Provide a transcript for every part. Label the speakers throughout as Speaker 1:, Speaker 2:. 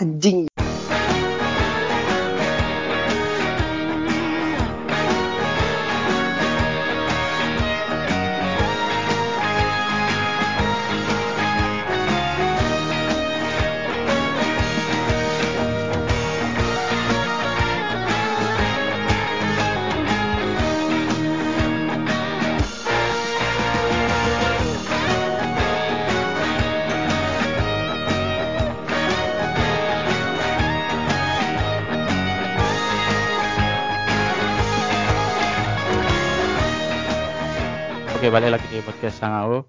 Speaker 1: jardim.
Speaker 2: Oke, balik lagi di podcast Sangau.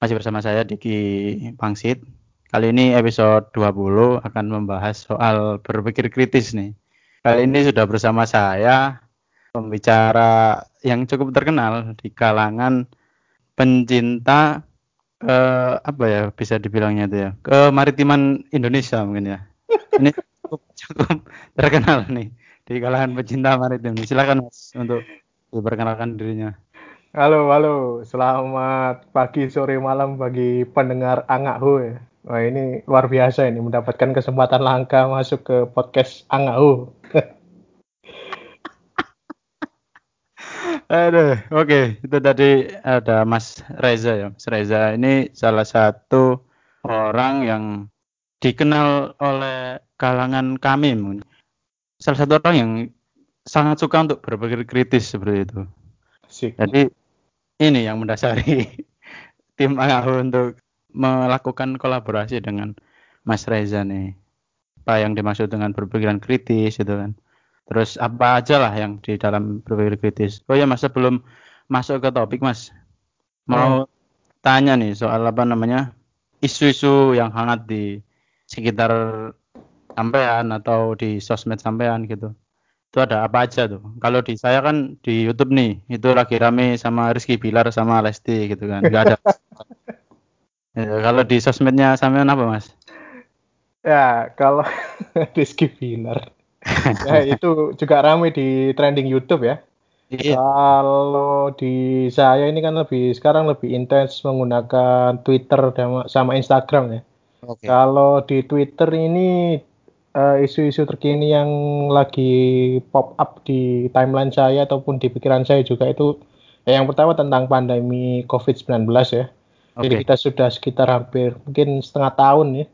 Speaker 2: Masih bersama saya Diki Pangsit. Kali ini episode 20 akan membahas soal berpikir kritis nih. Kali ini sudah bersama saya pembicara yang cukup terkenal di kalangan pencinta eh, apa ya bisa dibilangnya itu ya kemaritiman Indonesia mungkin ya. Ini cukup, cukup terkenal nih di kalangan pencinta maritim. Silakan Mas untuk diperkenalkan dirinya.
Speaker 3: Halo, halo. Selamat pagi, sore, malam bagi pendengar Angahu ya. Wah, ini luar biasa ini mendapatkan kesempatan langka masuk ke podcast Angahu.
Speaker 2: Aduh, oke. Itu tadi ada Mas Reza ya. Mas Reza ini salah satu orang yang dikenal oleh kalangan kami. Salah satu orang yang sangat suka untuk berpikir kritis seperti itu.
Speaker 3: Asik.
Speaker 2: Jadi ini yang mendasari tim Angahu untuk melakukan kolaborasi dengan Mas Reza nih. Apa yang dimaksud dengan berpikiran kritis itu kan. Terus apa aja lah yang di dalam berpikir kritis. Oh ya Mas sebelum masuk ke topik Mas. Mau tanya nih soal apa namanya isu-isu yang hangat di sekitar sampean atau di sosmed sampean gitu itu ada apa aja tuh kalau di saya kan di YouTube nih itu lagi rame sama Rizky Bilar sama Lesti gitu kan nggak ada Ya, kalau di sosmednya sampean apa mas
Speaker 3: Ya, kalau Rizky Bilar. ya, itu juga ramai di trending YouTube ya.
Speaker 2: iya
Speaker 3: Kalau di saya ini kan lebih sekarang lebih intens menggunakan Twitter sama, sama Instagram ya.
Speaker 2: oke
Speaker 3: Kalau di Twitter ini eh, isu-isu terkini yang lagi pop up di timeline saya ataupun di pikiran saya juga itu ya, yang pertama tentang pandemi COVID-19 ya. Jadi
Speaker 2: oke
Speaker 3: kita sudah sekitar hampir mungkin setengah tahun ya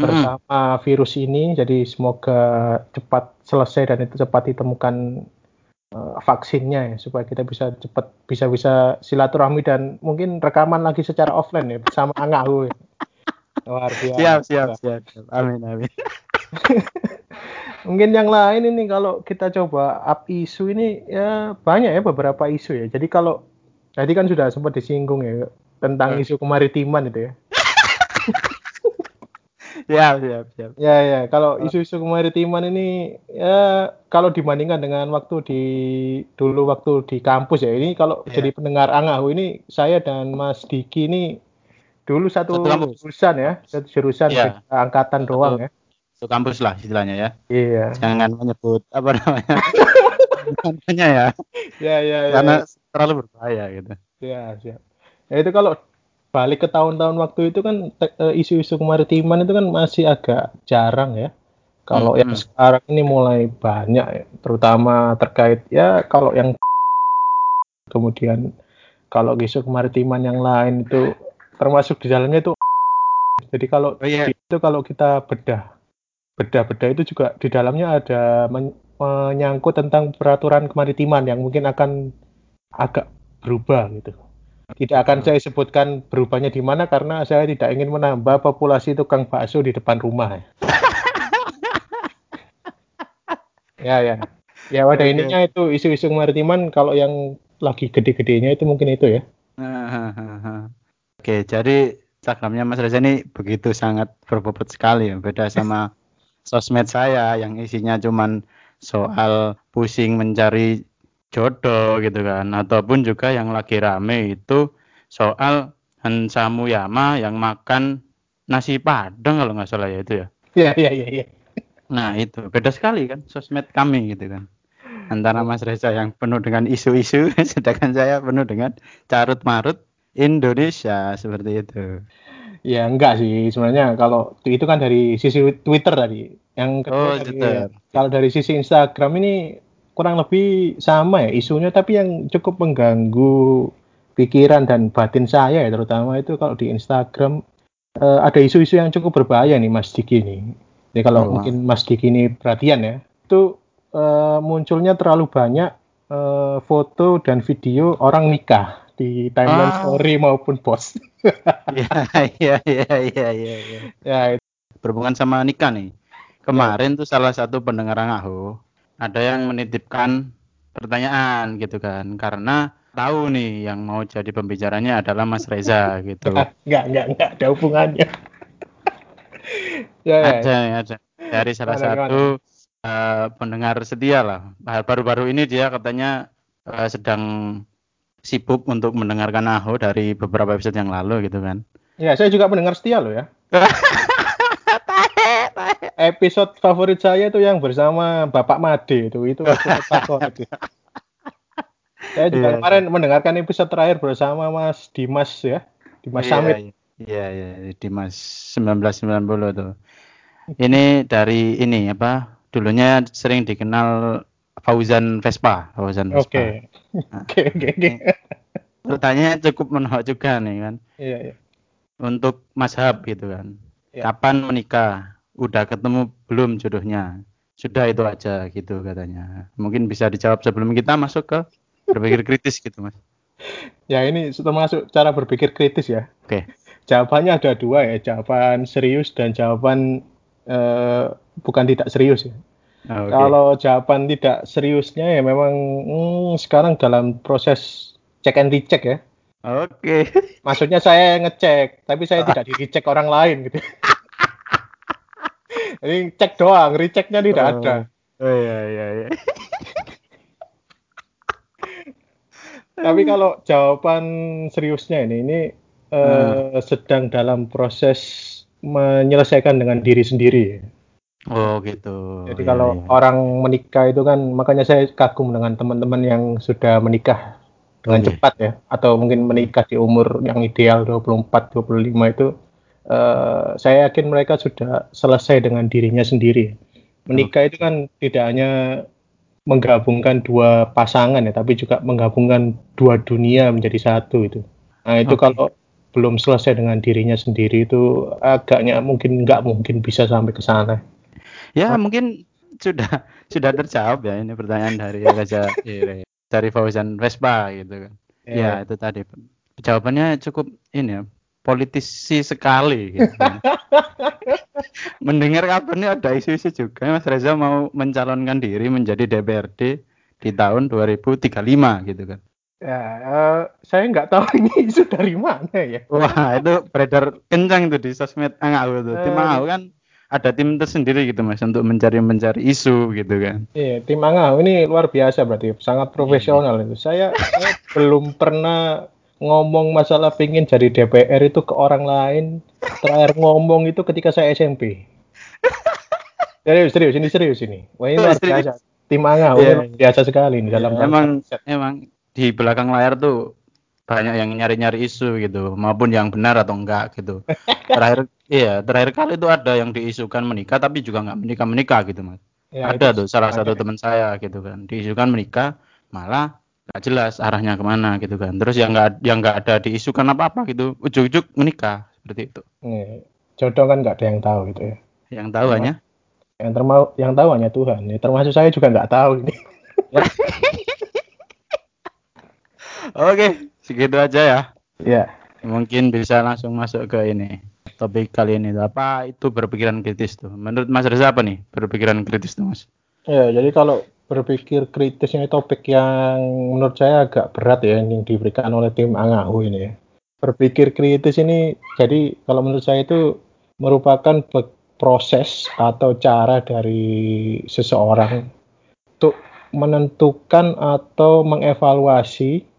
Speaker 3: bersama virus ini. Jadi semoga cepat selesai dan itu cepat ditemukan eh, vaksinnya ya supaya kita bisa cepat bisa bisa silaturahmi dan mungkin rekaman lagi secara offline ya bersama Angahu. ya. Luar biasa.
Speaker 2: siap siap siap siap. amin amin
Speaker 3: Mungkin yang lain ini kalau kita coba up isu ini ya banyak ya beberapa isu ya. Jadi kalau tadi kan sudah sempat disinggung ya tentang
Speaker 2: Hmm.
Speaker 3: isu kemaritiman itu ya.
Speaker 2: siap siap siap
Speaker 3: Ya ya, kalau isu-isu kemaritiman ini ya kalau dibandingkan dengan waktu di dulu waktu di kampus ya. Ini kalau
Speaker 2: Iya.
Speaker 3: jadi pendengar Angahu ini saya dan Mas Diki ini dulu satu,
Speaker 2: Satu
Speaker 3: jurusan ya, satu jurusan beda angkatan doang ya.
Speaker 2: Itu kampus lah istilahnya ya.
Speaker 3: Iya.
Speaker 2: jangan menyebut apa namanya? Namanya ya.
Speaker 3: Ya ya ya.
Speaker 2: karena terlalu berbahaya gitu.
Speaker 3: Ya, siap. Ya itu kalau balik ke tahun-tahun waktu itu kan eh, isu-isu kemaritiman itu kan masih agak jarang ya. Kalau
Speaker 2: Hmm,
Speaker 3: yang sekarang ini mulai banyak ya, terutama terkait ya kalau yang kemudian kalau isu kemaritiman yang lain itu termasuk di dalamnya itu. Jadi kalau
Speaker 2: oh iya.
Speaker 3: itu kalau kita bedah bedah-bedah itu juga di dalamnya ada men- menyangkut tentang peraturan kemaritiman yang mungkin akan agak berubah gitu. Tidak akan saya sebutkan berubahnya di mana karena saya tidak ingin menambah populasi tukang bakso di depan rumah. ya ya. Ya pada
Speaker 2: Oke.
Speaker 3: ininya itu isu-isu kemaritiman kalau yang lagi gede-gedenya itu mungkin itu ya.
Speaker 2: Oke, jadi Instagramnya Mas Reza ini begitu sangat berbobot sekali ya, beda sama sosmed saya yang isinya cuman soal pusing mencari jodoh gitu kan, ataupun juga yang lagi rame itu soal Hansa Muyama yang makan nasi padang kalau nggak salah ya itu ya.
Speaker 3: Iya iya iya. iya.
Speaker 2: Nah itu beda sekali kan sosmed kami gitu kan. Antara Mas Reza yang penuh dengan isu-isu, sedangkan saya penuh dengan carut marut Indonesia seperti itu.
Speaker 3: Ya enggak sih sebenarnya kalau itu kan dari sisi Twitter tadi. Yang
Speaker 2: Oh,
Speaker 3: dari-
Speaker 2: Twitter.
Speaker 3: kalau dari sisi Instagram ini kurang lebih sama ya isunya tapi yang cukup mengganggu pikiran dan batin saya ya terutama itu kalau di Instagram eh, ada isu-isu yang cukup berbahaya nih Mas Diki nih. Jadi kalau
Speaker 2: Oh.
Speaker 3: mungkin Mas Diki ini perhatian ya, itu eh, munculnya terlalu banyak eh, foto dan video orang nikah di timeline
Speaker 2: Ah.
Speaker 3: story maupun post.
Speaker 2: Iya, iya, iya, iya, iya. iya.
Speaker 3: ya
Speaker 2: Berhubungan sama nikah nih. Kemarin tuh salah satu pendengar Ngaho ada yang menitipkan pertanyaan gitu kan, karena tahu nih yang mau jadi pembicaranya adalah Mas Reza gitu.
Speaker 3: Enggak, enggak, enggak ada hubungannya. ya, ya.
Speaker 2: Ada, ada. Dari salah
Speaker 3: Gimana,
Speaker 2: satu eh, pendengar setia lah. Baru-baru ini dia katanya eh, sedang sibuk untuk mendengarkan Aho dari beberapa episode yang lalu gitu kan.
Speaker 3: Ya, saya juga pendengar setia loh ya. Episode favorit saya itu yang bersama Bapak Made itu itu favorit. ya. Saya juga
Speaker 2: Iya,
Speaker 3: kemarin mendengarkan episode terakhir bersama Mas Dimas ya, Dimas
Speaker 2: Iya,
Speaker 3: Samit.
Speaker 2: Iya, iya, iya, di Mas 1990 tuh. Ini dari ini apa? Dulunya sering dikenal Fauzan Vespa, Fauzan Vespa.
Speaker 3: Oke, oke, oke, oke.
Speaker 2: Pertanyaannya cukup menohok juga nih kan.
Speaker 3: Iya, iya.
Speaker 2: Untuk Mas Hab gitu kan.
Speaker 3: Ya.
Speaker 2: Kapan menikah? Udah ketemu belum jodohnya? Sudah itu aja gitu katanya. Mungkin bisa dijawab sebelum kita masuk ke berpikir kritis gitu Mas.
Speaker 3: Ya ini termasuk cara berpikir kritis ya.
Speaker 2: Oke.
Speaker 3: Jawabannya ada dua ya, jawaban serius dan jawaban eh, bukan tidak serius ya.
Speaker 2: Oke.
Speaker 3: Kalau jawaban tidak seriusnya ya memang hmm, sekarang dalam proses cek and recheck ya.
Speaker 2: Oke.
Speaker 3: Maksudnya saya ngecek, tapi saya tidak di recheck orang lain gitu. Jadi cek doang, rechecknya tidak
Speaker 2: Oh.
Speaker 3: ada.
Speaker 2: Oh iya iya iya.
Speaker 3: Tapi kalau jawaban seriusnya ini, ini eh, sedang dalam proses menyelesaikan dengan diri sendiri.
Speaker 2: Oh gitu.
Speaker 3: Jadi
Speaker 2: Iya,
Speaker 3: kalau
Speaker 2: iya.
Speaker 3: orang menikah itu kan, makanya saya kagum dengan teman-teman yang sudah menikah dengan
Speaker 2: Oke.
Speaker 3: cepat ya, atau mungkin menikah di umur yang ideal 24, 25 itu, eh, saya yakin mereka sudah selesai dengan dirinya sendiri. Menikah itu kan tidak hanya menggabungkan dua pasangan ya, tapi juga menggabungkan dua dunia menjadi satu itu. Nah itu
Speaker 2: Oke.
Speaker 3: kalau belum selesai dengan dirinya sendiri itu agaknya mungkin nggak mungkin bisa sampai ke sana.
Speaker 2: Ya mungkin sudah sudah terjawab ya ini pertanyaan dari Raja dari Fauzan Vespa gitu kan. Ya itu tadi jawabannya cukup ini ya politisi sekali gitu. kan. Mendengar kabar ini ada isu-isu juga Mas Reza mau mencalonkan diri menjadi DPRD di tahun 2035 gitu kan.
Speaker 3: Ya, eh, saya nggak tahu ini isu dari mana ya.
Speaker 2: Wah itu beredar kencang tuh di sosmed Angau tuh. Tim
Speaker 3: Eh.
Speaker 2: Angau kan ada tim tersendiri gitu mas untuk mencari-mencari isu gitu kan.
Speaker 3: Iya, tim Angau ini luar biasa berarti, sangat profesional itu. Saya, saya belum pernah ngomong masalah pingin jadi DPR itu ke orang lain. Terakhir ngomong itu ketika saya SMP. Serius, serius, ini serius ini. Wah ini luar
Speaker 2: Serius.
Speaker 3: biasa. Tim
Speaker 2: Iya,
Speaker 3: ini luar biasa sekali ini dalam
Speaker 2: Ya, emang emang di belakang layar tuh banyak yang nyari-nyari isu gitu maupun yang benar atau enggak gitu. Terakhir iya terakhir kali itu ada yang diisukan menikah tapi juga nggak menikah menikah gitu mas.
Speaker 3: Ya,
Speaker 2: ada tuh salah satu teman saya gitu kan diisukan menikah malah nggak jelas arahnya ke mana gitu kan. Terus yang nggak yang nggak ada diisukan apa apa gitu ujuk-ujuk menikah seperti itu.
Speaker 3: Iya, jodoh kan nggak ada yang tahu gitu ya.
Speaker 2: Yang tahu hanya
Speaker 3: Yang termau yang tahu hanya Tuhan. Ya, termasuk saya juga nggak tahu ini.
Speaker 2: Oke, segitu aja ya.
Speaker 3: Ya.
Speaker 2: Mungkin bisa langsung masuk ke ini. Topik kali ini apa itu berpikiran kritis tuh? Menurut Mas Reza apa nih berpikiran kritis tuh Mas?
Speaker 3: Ya, jadi kalau berpikir kritis ini topik yang menurut saya agak berat ya yang diberikan oleh tim Angahu ini ya. Berpikir kritis ini jadi kalau menurut saya itu merupakan proses atau cara dari seseorang untuk menentukan atau mengevaluasi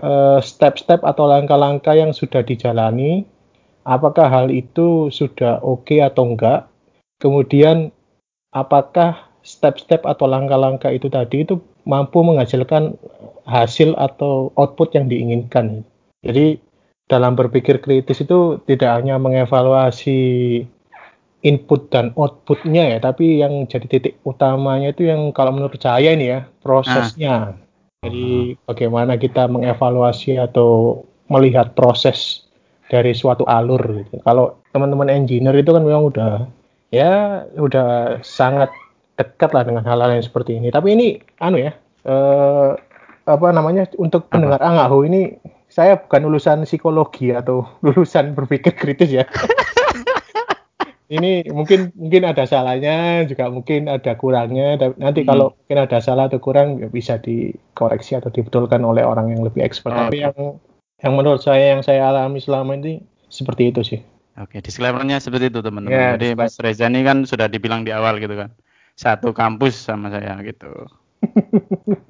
Speaker 3: eh, step-step atau langkah-langkah yang sudah dijalani apakah hal itu sudah oke atau enggak kemudian apakah step-step atau langkah-langkah itu tadi itu mampu menghasilkan hasil atau output yang diinginkan. Jadi dalam berpikir kritis itu tidak hanya mengevaluasi input dan outputnya ya, tapi yang jadi titik utamanya itu yang kalau menurut saya ini ya prosesnya. Ah. Jadi bagaimana kita mengevaluasi atau melihat proses dari suatu alur gitu. Kalau teman-teman engineer itu kan memang udah ya udah sangat dekat lah dengan hal-hal yang seperti ini. Tapi ini anu ya eh, apa namanya untuk pendengar Angahu ini saya bukan lulusan psikologi atau lulusan berpikir kritis ya. ini mungkin mungkin ada salahnya juga mungkin ada kurangnya nanti hmm. kalau mungkin ada salah atau kurang ya bisa dikoreksi atau dibetulkan oleh orang yang lebih expert. Oh. tapi yang yang menurut saya yang saya alami selama ini seperti itu sih.
Speaker 2: Oke disclaimernya seperti itu teman-teman. Yeah, jadi Mas Reza ini kan sudah dibilang di awal gitu kan. Satu kampus sama saya gitu.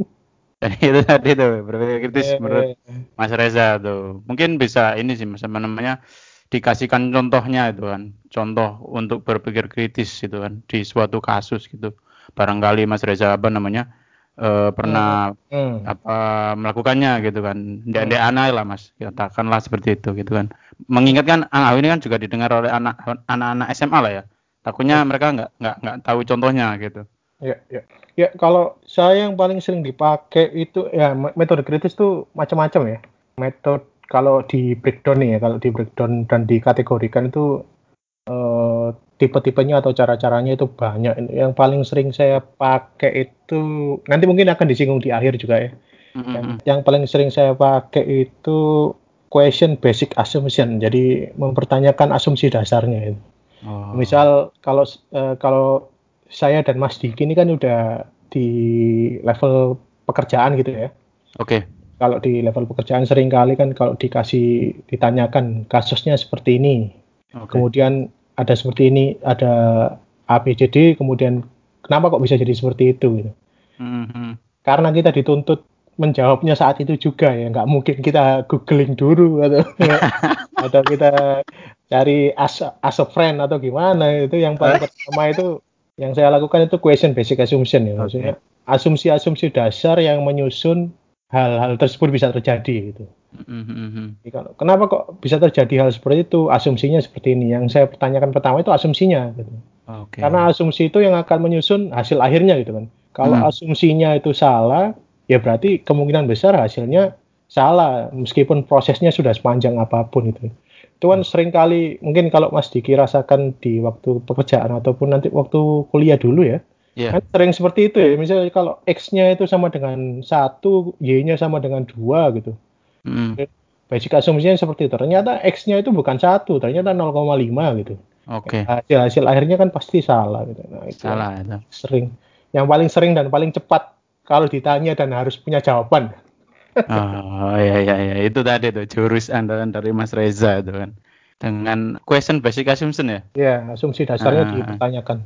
Speaker 2: Jadi itu tadi tuh berpikir kritis yeah, menurut yeah. Mas Reza tuh. Mungkin bisa ini sih mas namanya dikasihkan contohnya itu kan. Contoh untuk berpikir kritis itu kan di suatu kasus gitu. Barangkali Mas Reza apa namanya uh, pernah hmm. hmm. apa melakukannya gitu kan. Ndek hmm. anak lah Mas. Katakanlah seperti itu gitu kan. Mengingatkan anak ini kan juga didengar oleh anak anak-anak SMA lah ya. Takutnya hmm. mereka nggak nggak nggak tahu contohnya gitu.
Speaker 3: Ya ya. Ya kalau saya yang paling sering dipakai itu ya metode kritis tuh macam-macam ya. Metode kalau di breakdown nih ya, kalau di breakdown dan dikategorikan itu uh, tipe-tipenya atau cara-caranya itu banyak. Yang paling sering saya pakai itu nanti mungkin akan disinggung di akhir juga ya. Mm-hmm. Yang, yang paling sering saya pakai itu question basic assumption. Jadi mempertanyakan asumsi dasarnya itu. Oh. Misal kalau uh, kalau saya dan Mas Diki ini kan udah di level pekerjaan gitu ya.
Speaker 2: Oke. Okay
Speaker 3: kalau di level pekerjaan sering kali kan kalau dikasih ditanyakan kasusnya seperti ini, okay. kemudian ada seperti ini, ada ABCD, kemudian kenapa kok bisa jadi seperti itu? Gitu. Mm-hmm. Karena kita dituntut menjawabnya saat itu juga ya, nggak mungkin kita googling dulu atau atau kita cari as as a friend atau gimana itu yang paling pertama itu yang saya lakukan itu question basic assumption ya, maksudnya asumsi-asumsi dasar yang menyusun hal-hal tersebut bisa terjadi gitu. Mm-hmm. Kenapa kok bisa terjadi hal seperti itu? Asumsinya seperti ini. Yang saya pertanyakan pertama itu asumsinya. Gitu. Okay. Karena asumsi itu yang akan menyusun hasil akhirnya gitu kan. Kalau mm. asumsinya itu salah, ya berarti kemungkinan besar hasilnya salah meskipun prosesnya sudah sepanjang apa pun itu. Itu kan sering kali mungkin kalau Mas Diki rasakan di waktu pekerjaan ataupun nanti waktu kuliah dulu ya Yeah. Kan sering seperti itu ya. Misalnya kalau X-nya itu sama dengan satu, Y-nya sama dengan dua gitu. Mm. Basic asumsinya seperti itu. Ternyata X-nya itu bukan satu, ternyata 0,5 gitu.
Speaker 2: Oke. Okay.
Speaker 3: Hasil hasil akhirnya kan pasti salah gitu. Nah, itu
Speaker 2: salah itu.
Speaker 3: Sering. Yang paling sering dan paling cepat kalau ditanya dan harus punya jawaban.
Speaker 2: oh iya iya iya itu tadi tuh jurus andalan dari Mas Reza itu kan dengan question basic assumption ya?
Speaker 3: Iya, asumsi dasarnya ah. dipertanyakan.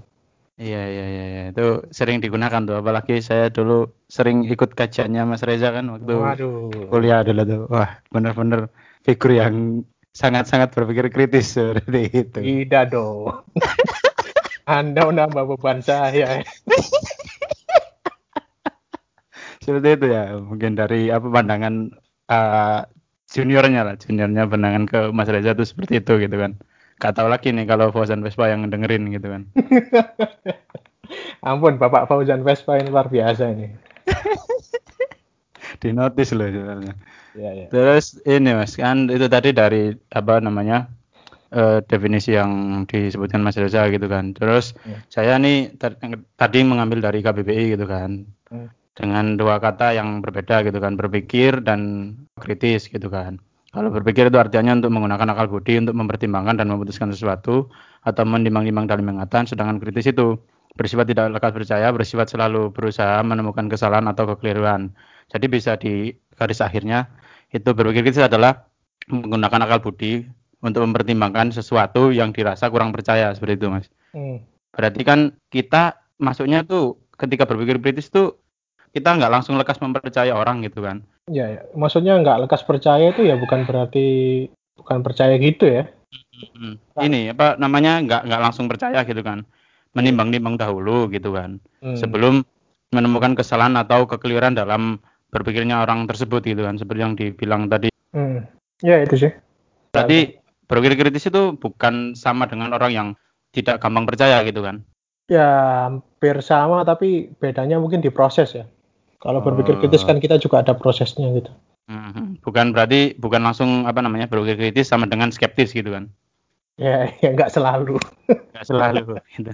Speaker 2: Iya, iya iya iya. Itu sering digunakan tuh apalagi saya dulu sering ikut kajiannya Mas Reza kan waktu Waduh. kuliah dulu tuh. Wah bener-bener figur yang sangat-sangat berpikir kritis seperti itu.
Speaker 3: Tidak dong. Anda menambah beban saya.
Speaker 2: Seperti itu ya mungkin dari apa pandangan uh, juniornya lah. Juniornya pandangan ke Mas Reza tuh seperti itu gitu kan Gak tahu lagi nih kalau Fauzan Vespa yang dengerin gitu kan.
Speaker 3: Ampun, Bapak Fauzan Vespa ini luar biasa ini.
Speaker 2: Di notis loh sebenarnya. Ya, ya. Terus ini Mas, kan itu tadi dari apa namanya? Uh, definisi yang disebutkan Mas Reza gitu kan. Terus ya. saya nih tadi mengambil dari KBBI gitu kan. Ya. Dengan dua kata yang berbeda gitu kan, berpikir dan kritis gitu kan. Kalau berpikir itu artinya untuk menggunakan akal budi untuk mempertimbangkan dan memutuskan sesuatu atau menimbang-nimbang dalam ingatan, sedangkan kritis itu bersifat tidak lekas percaya, bersifat selalu berusaha menemukan kesalahan atau kekeliruan. Jadi bisa di garis akhirnya itu berpikir kritis adalah menggunakan akal budi untuk mempertimbangkan sesuatu yang dirasa kurang percaya seperti itu, Mas. Hmm. Berarti kan kita masuknya tuh ketika berpikir kritis tuh kita nggak langsung lekas mempercaya orang gitu kan
Speaker 3: Ya, ya. maksudnya nggak lekas percaya itu ya bukan berarti bukan percaya gitu ya.
Speaker 2: Hmm. Ini apa namanya nggak nggak langsung percaya gitu kan, menimbang-nimbang dahulu gitu kan, hmm. sebelum menemukan kesalahan atau kekeliruan dalam berpikirnya orang tersebut gitu kan, seperti yang dibilang tadi.
Speaker 3: Hmm. Ya itu sih.
Speaker 2: Berarti berpikir kritis itu bukan sama dengan orang yang tidak gampang percaya gitu kan?
Speaker 3: Ya hampir sama tapi bedanya mungkin di proses ya. Kalau berpikir kritis kan kita juga ada prosesnya gitu.
Speaker 2: Mhm. Bukan berarti bukan langsung apa namanya berpikir kritis sama dengan skeptis gitu kan?
Speaker 3: Ya, ya nggak selalu.
Speaker 2: Nggak selalu. gitu.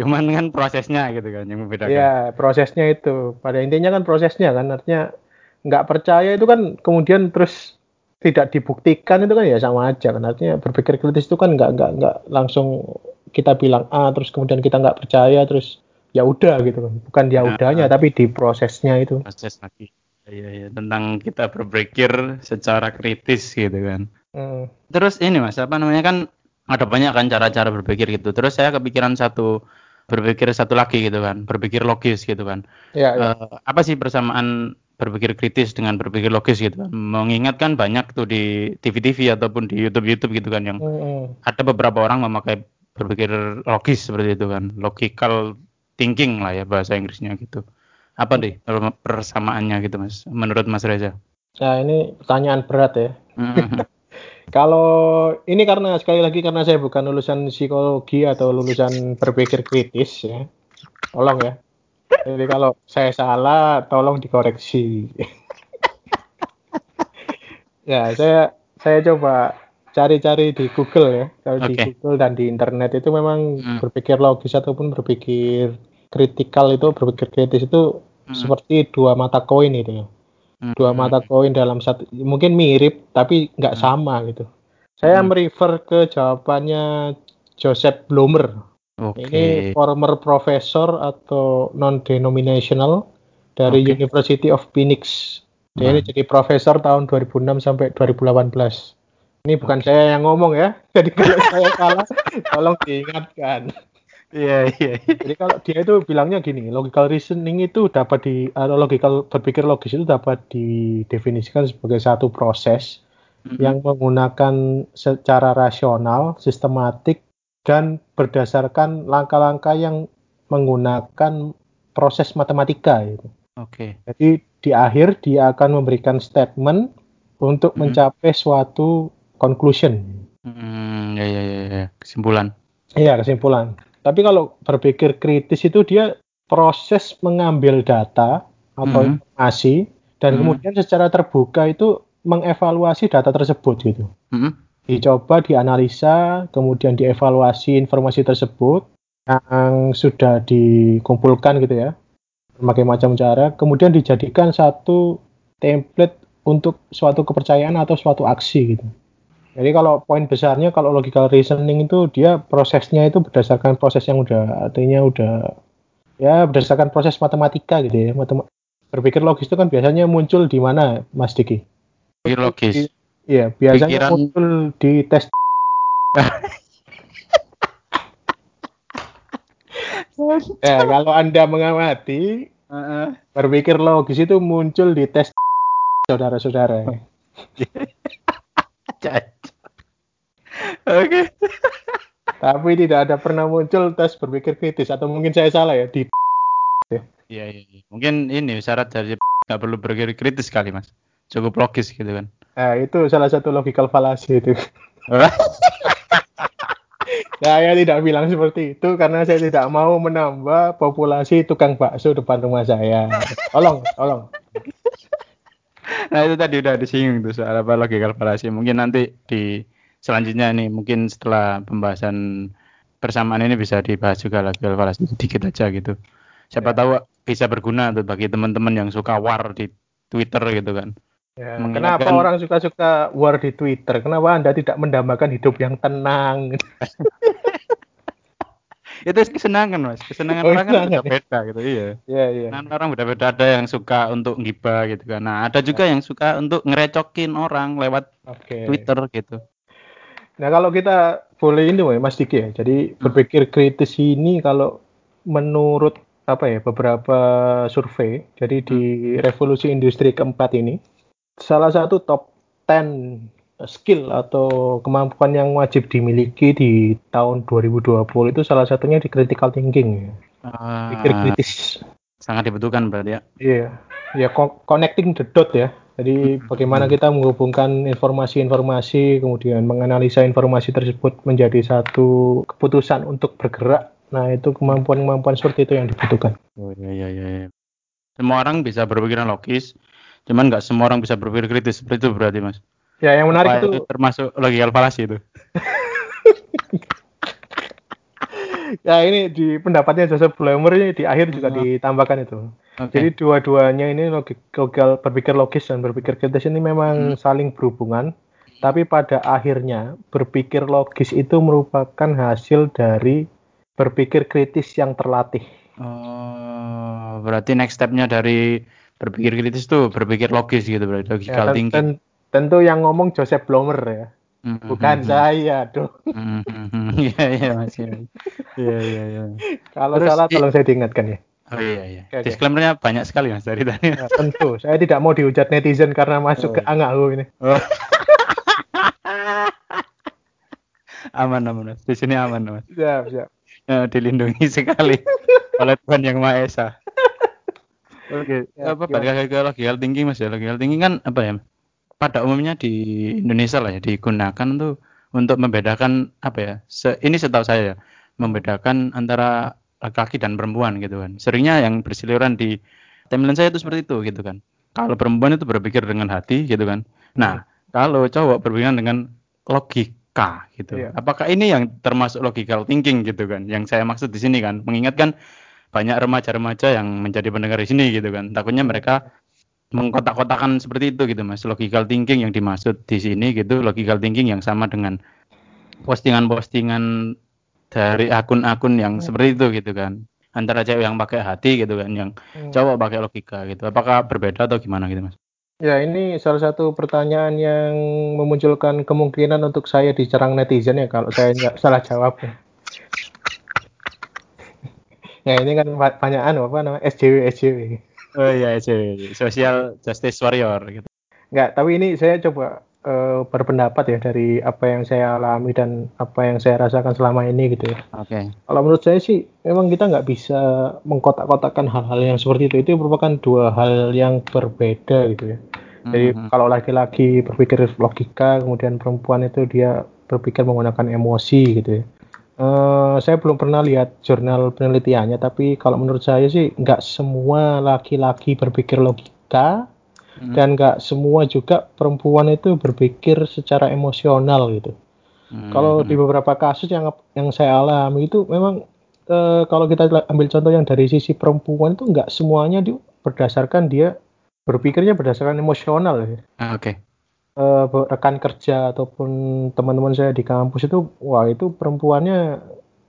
Speaker 2: Cuman kan prosesnya gitu kan yang membedakan.
Speaker 3: Ya prosesnya itu. Pada intinya kan prosesnya kan artinya nggak percaya itu kan kemudian terus tidak dibuktikan itu kan ya sama aja kan artinya berpikir kritis itu kan nggak nggak nggak langsung kita bilang A terus kemudian kita nggak percaya terus ya udah gitu kan bukan ya udahnya
Speaker 2: nah.
Speaker 3: tapi di prosesnya itu
Speaker 2: Proses lagi. Iya, iya. Tentang kita berpikir secara kritis gitu kan.
Speaker 3: Hmm.
Speaker 2: Terus ini mas, apa namanya kan ada banyak kan cara-cara berpikir gitu. Terus saya kepikiran satu berpikir satu lagi gitu kan, berpikir logis gitu kan.
Speaker 3: ya, ya.
Speaker 2: Eh, apa sih persamaan berpikir kritis dengan berpikir logis gitu kan? Mengingat kan banyak tuh di TV-TV ataupun di YouTube-YouTube gitu kan yang
Speaker 3: Hmm,
Speaker 2: ada beberapa orang memakai berpikir logis seperti itu kan, logical thinking lah ya bahasa Inggrisnya gitu. Apa deh persamaannya gitu mas, menurut Mas Reza?
Speaker 3: Nah ini pertanyaan berat ya.
Speaker 2: Mhm.
Speaker 3: Kalau ini karena sekali lagi karena saya bukan lulusan psikologi atau lulusan berpikir kritis ya, tolong ya. Jadi kalau saya salah, tolong dikoreksi. ya saya saya coba cari-cari di Google ya. Kalau di
Speaker 2: Oke.
Speaker 3: Google dan di internet itu memang
Speaker 2: Hmm.
Speaker 3: berpikir logis ataupun berpikir kritikal itu berpikir kritis itu
Speaker 2: Hmm.
Speaker 3: seperti dua mata koin itu ya dua
Speaker 2: Mhm.
Speaker 3: mata koin dalam satu mungkin mirip tapi nggak
Speaker 2: Hmm.
Speaker 3: sama gitu. Saya
Speaker 2: Hmm.
Speaker 3: merefer ke jawabannya Joseph Blumer.
Speaker 2: Oke.
Speaker 3: Ini former professor atau non denominational dari
Speaker 2: Oke.
Speaker 3: University of Phoenix. Dia ini
Speaker 2: Hmm.
Speaker 3: jadi profesor tahun 2006 sampai 2018. Ini bukan
Speaker 2: Oke.
Speaker 3: saya yang ngomong ya. Jadi kalau saya salah tolong diingatkan.
Speaker 2: Iya iya. iya.
Speaker 3: Jadi kalau dia itu bilangnya gini, logical reasoning itu dapat di atau logical berpikir logis itu dapat didefinisikan sebagai satu proses
Speaker 2: Mhm.
Speaker 3: yang menggunakan secara rasional, sistematik dan berdasarkan langkah-langkah yang menggunakan proses matematika itu.
Speaker 2: Oke.
Speaker 3: Jadi di akhir dia akan memberikan statement untuk
Speaker 2: Mhm.
Speaker 3: mencapai suatu conclusion.
Speaker 2: Hmm, ya, ya, ya, ya. Kesimpulan.
Speaker 3: Iya, kesimpulan. Tapi kalau berpikir kritis itu dia proses mengambil data atau
Speaker 2: Mhm.
Speaker 3: informasi dan
Speaker 2: Mhm.
Speaker 3: kemudian secara terbuka itu mengevaluasi data tersebut gitu.
Speaker 2: Mhm.
Speaker 3: Dicoba, dianalisa, kemudian dievaluasi informasi tersebut yang sudah dikumpulkan gitu ya. Berbagai macam cara, kemudian dijadikan satu template untuk suatu kepercayaan atau suatu aksi gitu. Jadi kalau poin besarnya kalau logical reasoning itu dia prosesnya itu berdasarkan proses yang udah artinya udah ya berdasarkan proses matematika gitu ya. Matem berpikir logis itu kan biasanya muncul di mana Mas Diki?
Speaker 2: Pikir logis.
Speaker 3: Iya, biasanya
Speaker 2: Pikiran-
Speaker 3: muncul di tes Ya, kalau Anda mengamati
Speaker 2: Heeh.
Speaker 3: berpikir logis itu muncul di tes saudara-saudara.
Speaker 2: Oke.
Speaker 3: Tapi tidak ada pernah muncul tes berpikir kritis atau mungkin saya salah ya di
Speaker 2: Iya, iya, iya. Mungkin ini syarat dari nggak perlu berpikir kritis kali, Mas. Cukup logis gitu kan.
Speaker 3: Nah, itu salah satu logical fallacy itu. Saya tidak bilang seperti itu karena saya tidak mau menambah populasi tukang bakso depan rumah saya. Tolong, tolong.
Speaker 2: nah, itu tadi udah disinggung tuh soal apa logical fallacy. Mungkin nanti di selanjutnya nih, mungkin setelah pembahasan persamaan ini bisa dibahas juga logical fallacy sedikit aja gitu. Siapa
Speaker 3: Ya.
Speaker 2: tahu bisa berguna tuh bagi teman-teman yang suka war di Twitter gitu kan.
Speaker 3: Ya,
Speaker 2: Mengingatkan-
Speaker 3: kenapa orang suka-suka war di Twitter? Kenapa Anda tidak mendambakan hidup yang tenang?
Speaker 2: Itu kesenangan, Mas. Kesenangan
Speaker 3: Oh,
Speaker 2: orang kan beda-beda gitu, iya.
Speaker 3: ya, ya.
Speaker 2: Nah, orang beda-beda ada yang suka untuk ngibah gitu kan. Nah, ada juga yang suka untuk ngerecokin orang lewat
Speaker 3: Oke.
Speaker 2: Twitter gitu.
Speaker 3: Nah, kalau kita boleh ini Mas Diki ya. Jadi berpikir kritis ini kalau menurut apa ya beberapa survei, jadi di revolusi industri keempat ini salah satu top 10 skill atau kemampuan yang wajib dimiliki di tahun 2020 itu salah satunya di critical thinking ya. Pikir
Speaker 2: Ah,
Speaker 3: kritis.
Speaker 2: sangat dibutuhkan berarti ya.
Speaker 3: Iya. Ya co- connecting the dot ya. Jadi bagaimana kita menghubungkan informasi-informasi, kemudian menganalisa informasi tersebut menjadi satu keputusan untuk bergerak. Nah itu kemampuan-kemampuan seperti itu yang dibutuhkan.
Speaker 2: Oh iya iya iya. iya. Semua orang bisa berpikiran logis, cuman nggak semua orang bisa berpikir kritis. Seperti itu berarti mas.
Speaker 3: Ya yang menarik
Speaker 2: Apa
Speaker 3: itu
Speaker 2: termasuk logikal falasi itu.
Speaker 3: ya ini di pendapatnya Joseph Blammer ini di akhir juga ditambahkan itu.
Speaker 2: Oke.
Speaker 3: Jadi dua-duanya ini logik, logikal berpikir logis dan berpikir kritis ini memang
Speaker 2: Hmm.
Speaker 3: saling berhubungan, tapi pada akhirnya berpikir logis itu merupakan hasil dari berpikir kritis yang terlatih.
Speaker 2: Oh, berarti next stepnya dari berpikir kritis tuh berpikir logis gitu berarti
Speaker 3: Ya,
Speaker 2: logical
Speaker 3: ten-
Speaker 2: thinking.
Speaker 3: ten- tentu yang ngomong Joseph Blammer ya,
Speaker 2: Hmm,
Speaker 3: bukan
Speaker 2: hmm,
Speaker 3: saya dong.
Speaker 2: hmm, hmm, hmm. Iya iya mas. Iya iya iya.
Speaker 3: Kalau
Speaker 2: Terus,
Speaker 3: salah tolong saya diingatkan ya.
Speaker 2: Oh iya iya.
Speaker 3: Oke.
Speaker 2: Disclaimernya banyak sekali mas dari tadi.
Speaker 3: Ya, tentu, saya tidak mau dihujat netizen karena masuk ke
Speaker 2: Oh.
Speaker 3: angahu ini.
Speaker 2: Oh. aman aman mas. Di sini aman mas.
Speaker 3: Siap, siap.
Speaker 2: Ya, dilindungi sekali oleh Tuhan yang Maha Esa. Oke,
Speaker 3: Ya,
Speaker 2: apa
Speaker 3: gimana?
Speaker 2: balik lagi ke logical thinking mas ya? Logical thinking kan apa ya? Pada umumnya di Indonesia lah ya digunakan tuh untuk membedakan apa ya? Se, ini setahu saya ya, membedakan antara laki-laki dan perempuan gitu kan. Seringnya yang berseliweran di timeline saya itu seperti itu gitu kan. Kalau perempuan itu berpikir dengan hati gitu kan. Nah, kalau cowok berpikir dengan logika gitu.
Speaker 3: Iya.
Speaker 2: Apakah ini yang termasuk logical thinking gitu kan? Yang saya maksud di sini kan, mengingatkan banyak remaja-remaja yang menjadi pendengar di sini gitu kan. Takutnya mereka mengkotak-kotakan seperti itu gitu Mas. Logical thinking yang dimaksud di sini gitu, logical thinking yang sama dengan postingan-postingan dari akun-akun yang seperti itu gitu kan. Antara cewek yang pakai hati gitu kan, yang
Speaker 3: Hmm.
Speaker 2: cowok pakai logika gitu. Apakah berbeda atau gimana gitu Mas?
Speaker 3: Ya, ini salah satu pertanyaan yang memunculkan kemungkinan untuk saya dicerang netizen ya kalau saya nggak salah jawab. ya. Nah, ini kan ba- banyak anu apa namanya SJW SJW.
Speaker 2: Oh iya, cewek. Social Justice Warrior gitu.
Speaker 3: Nggak, tapi ini saya coba eh, berpendapat ya dari apa yang saya alami dan apa yang saya rasakan selama ini gitu ya.
Speaker 2: Oke.
Speaker 3: Kalau menurut saya sih memang kita nggak bisa mengkotak-kotakkan hal-hal yang seperti itu. Itu merupakan dua hal yang berbeda gitu ya. Jadi
Speaker 2: Mhm.
Speaker 3: kalau laki-laki berpikir logika, kemudian perempuan itu dia berpikir menggunakan emosi gitu ya. Eh, saya belum pernah lihat jurnal penelitiannya, tapi kalau menurut saya sih nggak semua laki-laki berpikir logika
Speaker 2: Mhm.
Speaker 3: dan nggak semua juga perempuan itu berpikir secara emosional gitu.
Speaker 2: Mhm.
Speaker 3: Kalau di beberapa kasus yang yang saya alami itu memang eh, kalau kita ambil contoh yang dari sisi perempuan itu nggak semuanya di, berdasarkan dia berpikirnya berdasarkan emosional.
Speaker 2: Ah, Oke.
Speaker 3: Eh, rekan kerja ataupun teman-teman saya di kampus itu wah itu perempuannya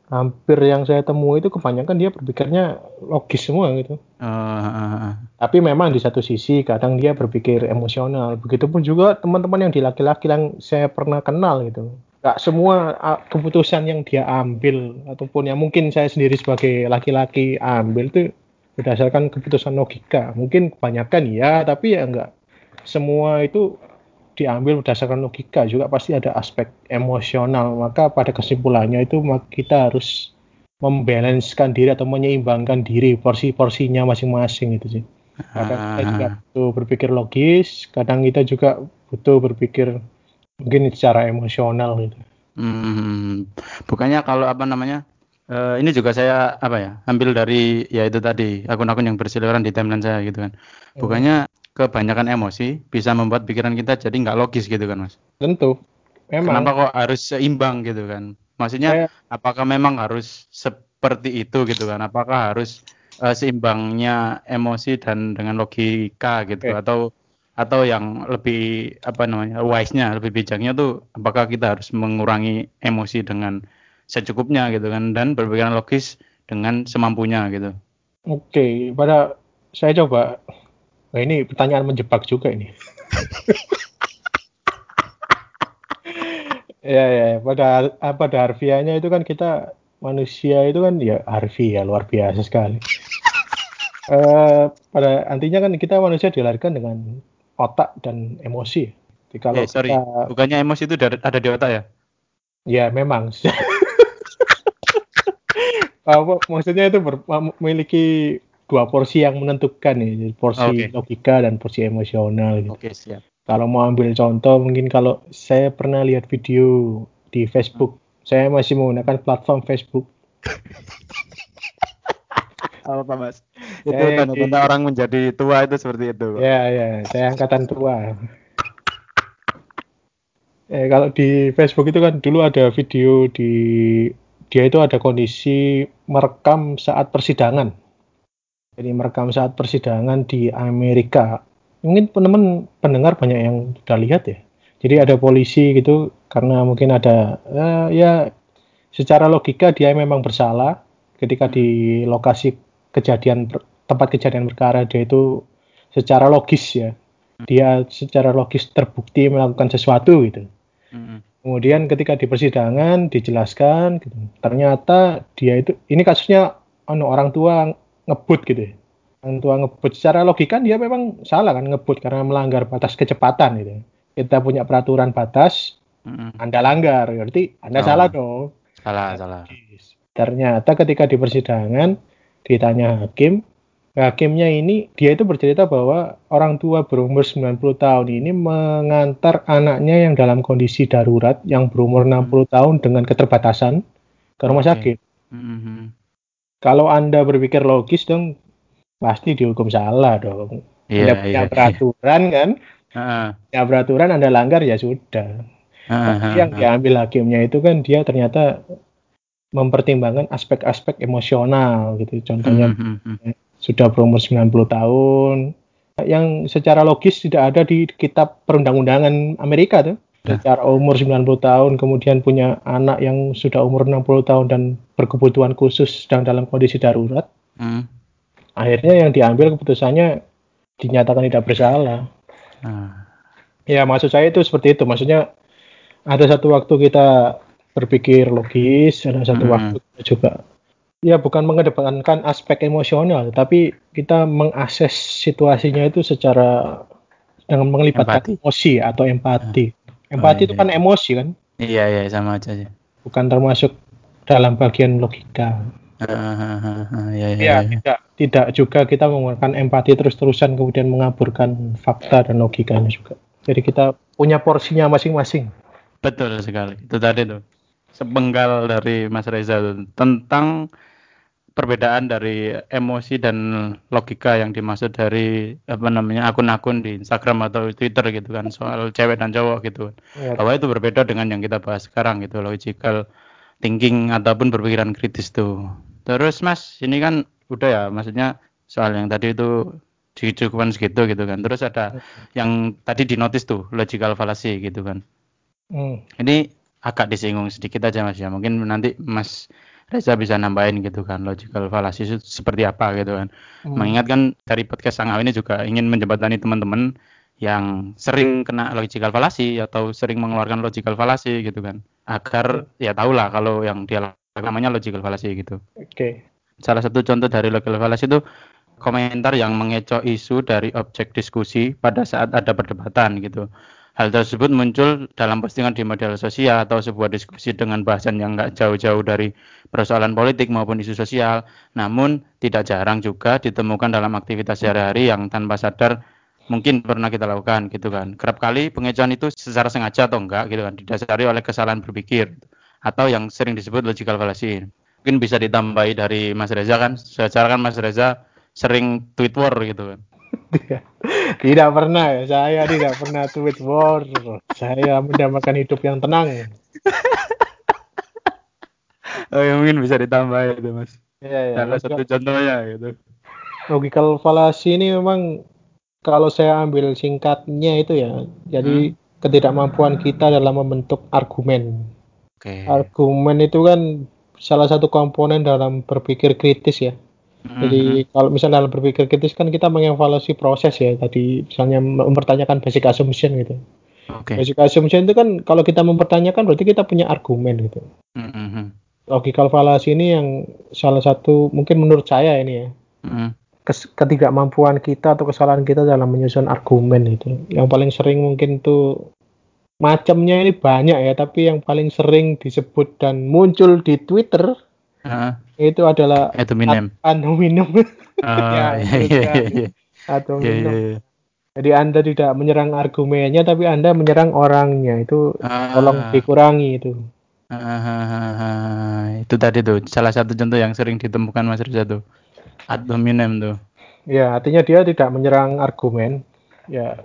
Speaker 3: hampir yang saya temui itu kebanyakan dia berpikirnya logis semua gitu.
Speaker 2: Ah, ah, ah.
Speaker 3: Tapi memang di satu sisi kadang dia berpikir emosional. Begitupun juga teman-teman yang di laki-laki yang saya pernah kenal gitu. Gak semua ah, keputusan yang dia ambil ataupun yang mungkin saya sendiri sebagai laki-laki ambil itu berdasarkan keputusan logika. Mungkin kebanyakan ya, tapi ya enggak semua itu diambil berdasarkan logika juga pasti ada aspek emosional. Maka pada kesimpulannya itu kita harus membalancekan diri atau menyeimbangkan diri porsi-porsinya masing-masing itu sih. Kadang kita juga
Speaker 2: Ah.
Speaker 3: butuh berpikir logis, kadang kita juga butuh berpikir mungkin secara emosional gitu.
Speaker 2: Hmm, bukannya kalau apa namanya? eh, ini juga saya apa ya? Ambil dari ya itu tadi akun-akun yang berseliweran di timeline saya gitu kan. Bukannya kebanyakan emosi bisa membuat pikiran kita jadi nggak logis gitu kan, Mas?
Speaker 3: Tentu. Memang
Speaker 2: Kenapa kok harus seimbang gitu kan? Maksudnya
Speaker 3: Saya-
Speaker 2: apakah memang harus seperti itu gitu kan? Apakah harus eh, seimbangnya emosi dan dengan logika gitu
Speaker 3: Oke.
Speaker 2: atau atau yang lebih apa namanya wise-nya, lebih bijaknya tuh apakah kita harus mengurangi emosi dengan secukupnya gitu kan dan berpikiran logis dengan semampunya gitu.
Speaker 3: Oke, pada saya coba. Nah, ini pertanyaan menjebak juga ini. ya, ya, ya. pada ah, pada harfiahnya itu kan kita manusia itu kan ya harfiah luar biasa sekali. Eh, pada antinya kan kita manusia dilahirkan dengan otak dan emosi. Jadi kalau
Speaker 2: eh sorry,
Speaker 3: kita-
Speaker 2: bukannya emosi itu ada, di otak ya?
Speaker 3: Ya memang. Maksudnya itu ber- memiliki dua porsi yang menentukan nih, porsi
Speaker 2: Oke.
Speaker 3: logika dan porsi emosional gitu.
Speaker 2: Oke, siap.
Speaker 3: Kalau mau ambil contoh, mungkin kalau saya pernah lihat video di Facebook, saya masih menggunakan platform Facebook.
Speaker 2: Apa Mas? Itu
Speaker 3: Ya,
Speaker 2: tanda-tanda
Speaker 3: di-
Speaker 2: orang menjadi tua itu seperti itu. Pak.
Speaker 3: Ya, ya, saya angkatan tua. Eh, kalau di Facebook itu kan dulu ada video di dia itu ada kondisi merekam saat persidangan. Jadi merekam saat persidangan di Amerika. Mungkin teman pendengar banyak yang sudah lihat ya. Jadi ada polisi gitu karena mungkin ada eh, ya secara logika dia memang bersalah ketika di lokasi kejadian tempat kejadian perkara dia itu secara logis ya dia secara logis terbukti melakukan sesuatu gitu kemudian ketika di persidangan dijelaskan gitu, ternyata dia itu ini kasusnya anu orang tua ngebut gitu ya orang tua ngebut secara logika dia memang salah kan ngebut karena melanggar batas kecepatan gitu kita punya peraturan batas
Speaker 2: Mm-mm.
Speaker 3: anda langgar berarti anda
Speaker 2: Oh.
Speaker 3: salah dong
Speaker 2: Salah, salah.
Speaker 3: Ternyata ketika di persidangan ditanya hakim, hakimnya ini dia itu bercerita bahwa orang tua berumur 90 tahun ini mengantar anaknya yang dalam kondisi darurat yang berumur 60 tahun dengan keterbatasan ke rumah
Speaker 2: Oke.
Speaker 3: sakit.
Speaker 2: Mm-mm.
Speaker 3: Kalau Anda berpikir logis dong pasti dihukum salah dong.
Speaker 2: Iya,
Speaker 3: Anda punya
Speaker 2: iya.
Speaker 3: peraturan kan?
Speaker 2: Heeh.
Speaker 3: Ya peraturan Anda langgar ya sudah.
Speaker 2: Heeh,
Speaker 3: Tapi yang diambil hakimnya itu kan dia ternyata mempertimbangkan aspek-aspek emosional gitu. Contohnya
Speaker 2: mm.
Speaker 3: sudah berumur 90 tahun yang secara logis tidak ada di kitab perundang-undangan Amerika tuh.
Speaker 2: Ya.
Speaker 3: Secara umur 90 tahun kemudian punya anak yang sudah umur 60 tahun dan berkebutuhan khusus sedang dalam kondisi darurat.
Speaker 2: Mm.
Speaker 3: Akhirnya yang diambil keputusannya dinyatakan tidak bersalah.
Speaker 2: Ah.
Speaker 3: Ya, maksud saya itu seperti itu. Maksudnya ada satu waktu kita berpikir logis, ada satu
Speaker 2: Hmm.
Speaker 3: waktu kita juga ya bukan mengedepankan aspek emosional, tapi kita mengakses situasinya itu secara dengan melibatkan
Speaker 2: Empati.
Speaker 3: emosi atau empati.
Speaker 2: Oh,
Speaker 3: Empati
Speaker 2: iya,
Speaker 3: itu kan
Speaker 2: iya.
Speaker 3: emosi kan,
Speaker 2: Iya, iya, sama aja sih.
Speaker 3: bukan termasuk dalam bagian logika.
Speaker 2: Heeh, heeh, heeh, Iya, iya,
Speaker 3: Ya,
Speaker 2: iya.
Speaker 3: tidak tidak juga kita menggunakan empati terus-terusan kemudian mengaburkan fakta dan logikanya juga. Jadi kita punya porsinya masing-masing.
Speaker 2: Betul sekali. Itu tadi tuh. Sepenggal dari Mas Reza tuh. tentang perbedaan dari emosi dan logika yang dimaksud dari apa namanya akun-akun di Instagram atau Twitter gitu kan soal cewek dan cowok gitu.
Speaker 3: Ya,
Speaker 2: Bahwa itu berbeda dengan yang kita bahas sekarang gitu logical thinking ataupun berpikiran kritis tuh. Terus Mas, ini kan udah ya maksudnya soal yang tadi itu dicukupkan segitu gitu kan. Terus ada yang tadi di notice tuh logical fallacy gitu kan.
Speaker 3: Hmm.
Speaker 2: Ini agak disinggung sedikit aja Mas ya. Mungkin nanti Mas Reza bisa nambahin gitu kan logical fallacy itu seperti apa gitu kan.
Speaker 3: Hmm.
Speaker 2: Mengingat kan dari podcast Sangau ini juga ingin menjembatani teman-teman yang sering kena logical fallacy atau sering mengeluarkan logical fallacy gitu kan. Agar ya tahulah kalau yang dia namanya logical fallacy gitu.
Speaker 3: Oke.
Speaker 2: Salah satu contoh dari logical fallacy itu komentar yang mengecoh isu dari objek diskusi pada saat ada perdebatan gitu. Hal tersebut muncul dalam postingan di media sosial atau sebuah diskusi dengan bahasan yang nggak jauh-jauh dari persoalan politik maupun isu sosial. Namun tidak jarang juga ditemukan dalam aktivitas sehari-hari yang tanpa sadar mungkin pernah kita lakukan gitu kan. Kerap kali pengecohan itu secara sengaja atau enggak gitu kan didasari oleh kesalahan berpikir atau yang sering disebut logical fallacy. Mungkin bisa ditambahi dari Mas Reza kan. Secara kan Mas Reza sering tweet war gitu kan.
Speaker 3: Tidak, tidak pernah ya. Saya tidak pernah tweet war. Saya mendambakan hidup yang tenang.
Speaker 2: Oh, ya mungkin bisa ditambah itu Mas.
Speaker 3: Ya, ya.
Speaker 2: Salah satu contohnya gitu.
Speaker 3: Logical fallacy ini memang kalau saya ambil singkatnya itu ya. Jadi ketidakmampuan kita dalam membentuk argumen.
Speaker 2: Oke.
Speaker 3: Argumen itu kan salah satu komponen dalam berpikir kritis ya. Jadi kalau misalnya dalam berpikir kritis kan kita mengevaluasi proses ya. Tadi misalnya mempertanyakan basic assumption gitu.
Speaker 2: Oke.
Speaker 3: Basic assumption itu kan kalau kita mempertanyakan berarti kita punya argumen gitu.
Speaker 2: Mhm.
Speaker 3: Logical fallacy ini yang salah satu mungkin menurut saya ini ya
Speaker 2: Mhm.
Speaker 3: kes- ketidakmampuan kita atau kesalahan kita dalam menyusun argumen itu. Yang paling sering mungkin tuh macamnya ini banyak ya, tapi yang paling sering disebut dan muncul di Twitter
Speaker 2: Heeh.
Speaker 3: Itu adalah ad hominem.
Speaker 2: Oh,
Speaker 3: Ya,
Speaker 2: iya, iya, iya,
Speaker 3: ad hominem.
Speaker 2: iya.
Speaker 3: Jadi Anda tidak menyerang argumennya, tapi Anda menyerang orangnya. Itu
Speaker 2: Ah.
Speaker 3: tolong dikurangi itu.
Speaker 2: Ah, itu tadi tuh salah satu contoh yang sering ditemukan Mas Reza tuh. Ad hominem tuh.
Speaker 3: Ya, artinya dia tidak menyerang argumen, ya,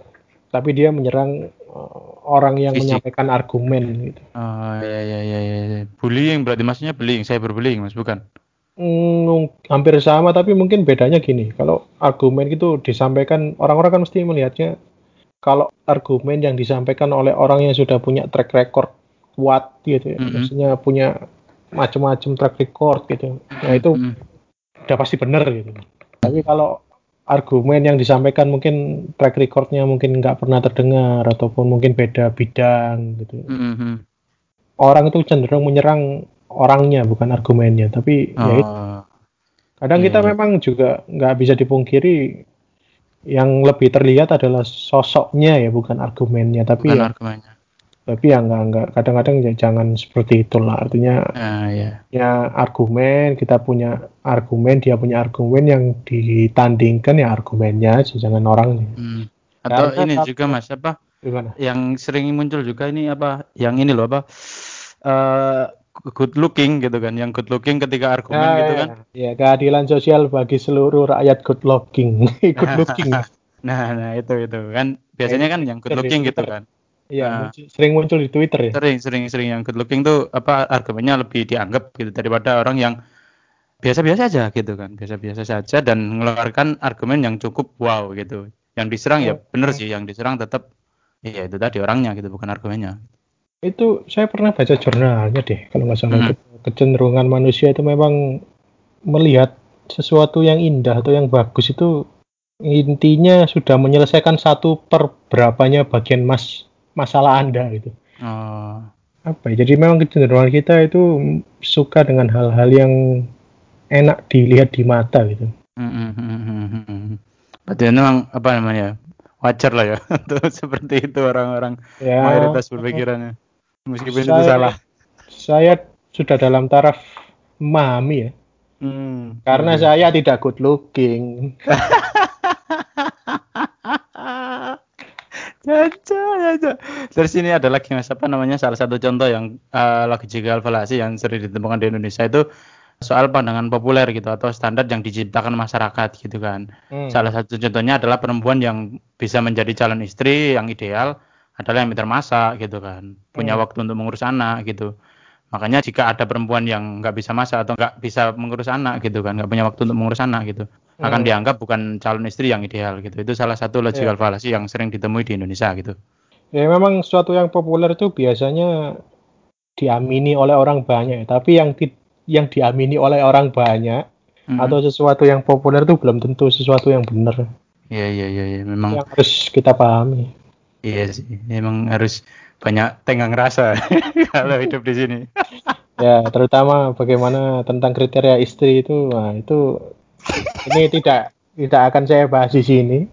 Speaker 3: tapi dia menyerang uh, orang yang
Speaker 2: Fisik.
Speaker 3: menyampaikan argumen gitu.
Speaker 2: Oh iya iya iya iya. Bullying berarti maksudnya bullying, cyberbullying Mas, bukan?
Speaker 3: Hmm, hampir sama, tapi mungkin bedanya gini. Kalau argumen itu disampaikan, orang-orang kan mesti melihatnya kalau argumen yang disampaikan oleh orang yang sudah punya track record kuat gitu ya,
Speaker 2: Mhm.
Speaker 3: maksudnya punya macam-macam track record gitu. Nah itu
Speaker 2: Mm.
Speaker 3: udah pasti benar gitu. Tapi kalau argumen yang disampaikan mungkin track recordnya mungkin nggak pernah terdengar ataupun mungkin beda bidang gitu.
Speaker 2: Mhm.
Speaker 3: Orang itu cenderung menyerang orangnya bukan argumennya. Tapi ya itu,
Speaker 2: Oh.
Speaker 3: kadang
Speaker 2: iya,
Speaker 3: kita
Speaker 2: iya.
Speaker 3: memang juga nggak bisa dipungkiri yang lebih terlihat adalah sosoknya ya bukan argumennya. Tapi
Speaker 2: Bukan
Speaker 3: ya,
Speaker 2: argumennya.
Speaker 3: tapi ya nggak nggak kadang-kadang ya jangan seperti itulah. Artinya
Speaker 2: Ah iya.
Speaker 3: ya argumen kita punya argumen dia punya argumen yang ditandingkan ya argumennya jangan orangnya
Speaker 2: Hmm. Atau
Speaker 3: Karena
Speaker 2: ini juga Mas apa
Speaker 3: gimana
Speaker 2: yang sering muncul juga ini apa yang ini loh apa eh good looking gitu kan yang good looking ketika argumen
Speaker 3: Nah,
Speaker 2: gitu
Speaker 3: ya,
Speaker 2: kan.
Speaker 3: Ya keadilan sosial bagi seluruh rakyat good looking. Good looking.
Speaker 2: Nah nah itu itu kan. Biasanya kan yang good looking gitu kan.
Speaker 3: Iya,
Speaker 2: Nah.
Speaker 3: sering muncul di Twitter ya.
Speaker 2: Sering sering sering yang good looking tuh apa argumennya lebih dianggap gitu daripada orang yang biasa-biasa aja gitu kan. Biasa-biasa saja dan mengeluarkan argumen yang cukup wow gitu. Yang diserang ya
Speaker 3: Oh.
Speaker 2: bener sih yang diserang tetap iya itu tadi orangnya gitu bukan argumennya
Speaker 3: itu saya pernah baca jurnalnya deh kalau nggak salah.
Speaker 2: Hmm.
Speaker 3: Ke- kecenderungan manusia itu memang melihat sesuatu yang indah atau yang bagus itu intinya sudah menyelesaikan satu per berapanya bagian mas masalah anda gitu.
Speaker 2: Oh.
Speaker 3: Apa ya, jadi memang kecenderungan kita itu suka dengan hal-hal yang enak dilihat di mata gitu.
Speaker 2: Hmm, hmm, hmm, hmm. berarti memang apa namanya wajar lah ya untuk seperti itu orang-orang
Speaker 3: ya.
Speaker 2: mayoritas berpikirannya meskipun itu
Speaker 3: saya-
Speaker 2: salah
Speaker 3: saya sudah dalam taraf memahami ya
Speaker 2: Hmm.
Speaker 3: karena saya tidak good looking
Speaker 2: Caca, caca. Terus ini ada lagi mas apa namanya salah satu contoh yang uh, logical fallacy yang sering ditemukan di Indonesia itu soal pandangan populer gitu atau standar yang diciptakan masyarakat gitu kan.
Speaker 3: Hmm.
Speaker 2: Salah satu contohnya adalah perempuan yang bisa menjadi calon istri yang ideal adalah yang pintar masak gitu kan, punya
Speaker 3: Hmm.
Speaker 2: waktu untuk mengurus anak gitu. Makanya jika ada perempuan yang nggak bisa masak atau nggak bisa mengurus anak gitu kan, nggak punya waktu untuk mengurus anak gitu, akan
Speaker 3: Hmm.
Speaker 2: dianggap bukan calon istri yang ideal gitu. Itu salah satu logical fallacy yang sering ditemui di Indonesia gitu.
Speaker 3: Ya memang sesuatu yang populer itu biasanya diamini oleh orang banyak, ya. tapi yang ti- yang diamini oleh orang banyak
Speaker 2: Mhm.
Speaker 3: atau sesuatu yang populer itu belum tentu sesuatu yang benar.
Speaker 2: Iya iya iya iya. memang
Speaker 3: Yang harus kita pahami.
Speaker 2: Iya sih, memang harus banyak tenggang rasa kalau hidup di sini.
Speaker 3: Ya, terutama bagaimana tentang kriteria istri itu, nah itu ini tidak tidak akan saya bahas di sini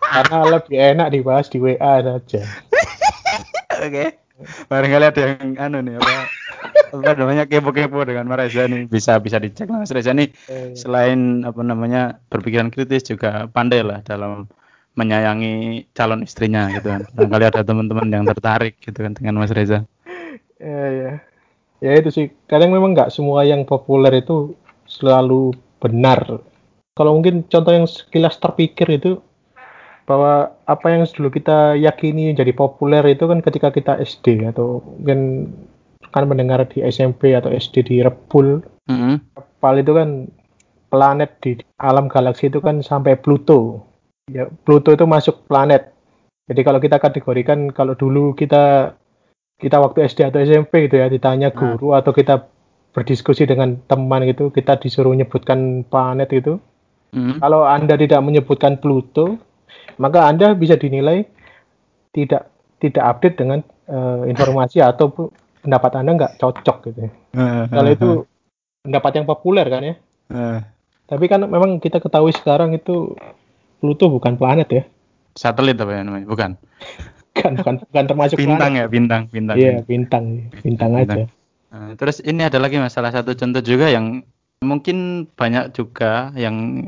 Speaker 3: karena lebih enak dibahas di WA saja.
Speaker 2: Oke. Barangkali ada yang anu nih apa apa namanya kepo-kepo dengan Mas Reza nih bisa bisa dicek lah Mas Reza nih
Speaker 3: Eh,
Speaker 2: selain apa namanya berpikiran kritis juga pandai lah dalam menyayangi calon istrinya gitu kan. Barangkali ada teman-teman yang tertarik gitu kan dengan Mas Reza.
Speaker 3: Ya, ya. Ya itu sih. Kadang memang nggak semua yang populer itu selalu benar. Kalau mungkin contoh yang sekilas terpikir itu bahwa apa yang dulu kita yakini jadi populer itu kan ketika kita SD atau mungkin kan mendengar di SMP atau SD di Rebul
Speaker 2: Mhm.
Speaker 3: Kepal itu kan planet di alam galaksi itu kan sampai Pluto. Ya, Pluto itu masuk planet. Jadi kalau kita kategorikan kalau dulu kita kita waktu SD atau SMP gitu ya ditanya
Speaker 2: Nah.
Speaker 3: guru atau kita berdiskusi dengan teman gitu kita disuruh menyebutkan planet itu.
Speaker 2: Mhm.
Speaker 3: Kalau Anda tidak menyebutkan Pluto, maka Anda bisa dinilai tidak tidak update dengan eh, informasi atau pendapat Anda nggak cocok gitu. ya. Kalau itu pendapat yang populer kan ya.
Speaker 2: Eh,
Speaker 3: Tapi kan memang kita ketahui sekarang itu Pluto bukan planet ya.
Speaker 2: satelit apa ya namanya? Bukan.
Speaker 3: Kan bukan, bukan termasuk
Speaker 2: Bintang
Speaker 3: planet.
Speaker 2: ya, bintang, bintang.
Speaker 3: Iya, bintang. Bintang
Speaker 2: Bintang.
Speaker 3: aja.
Speaker 2: Nah, terus ini ada lagi mas salah satu contoh juga yang Mungkin banyak juga yang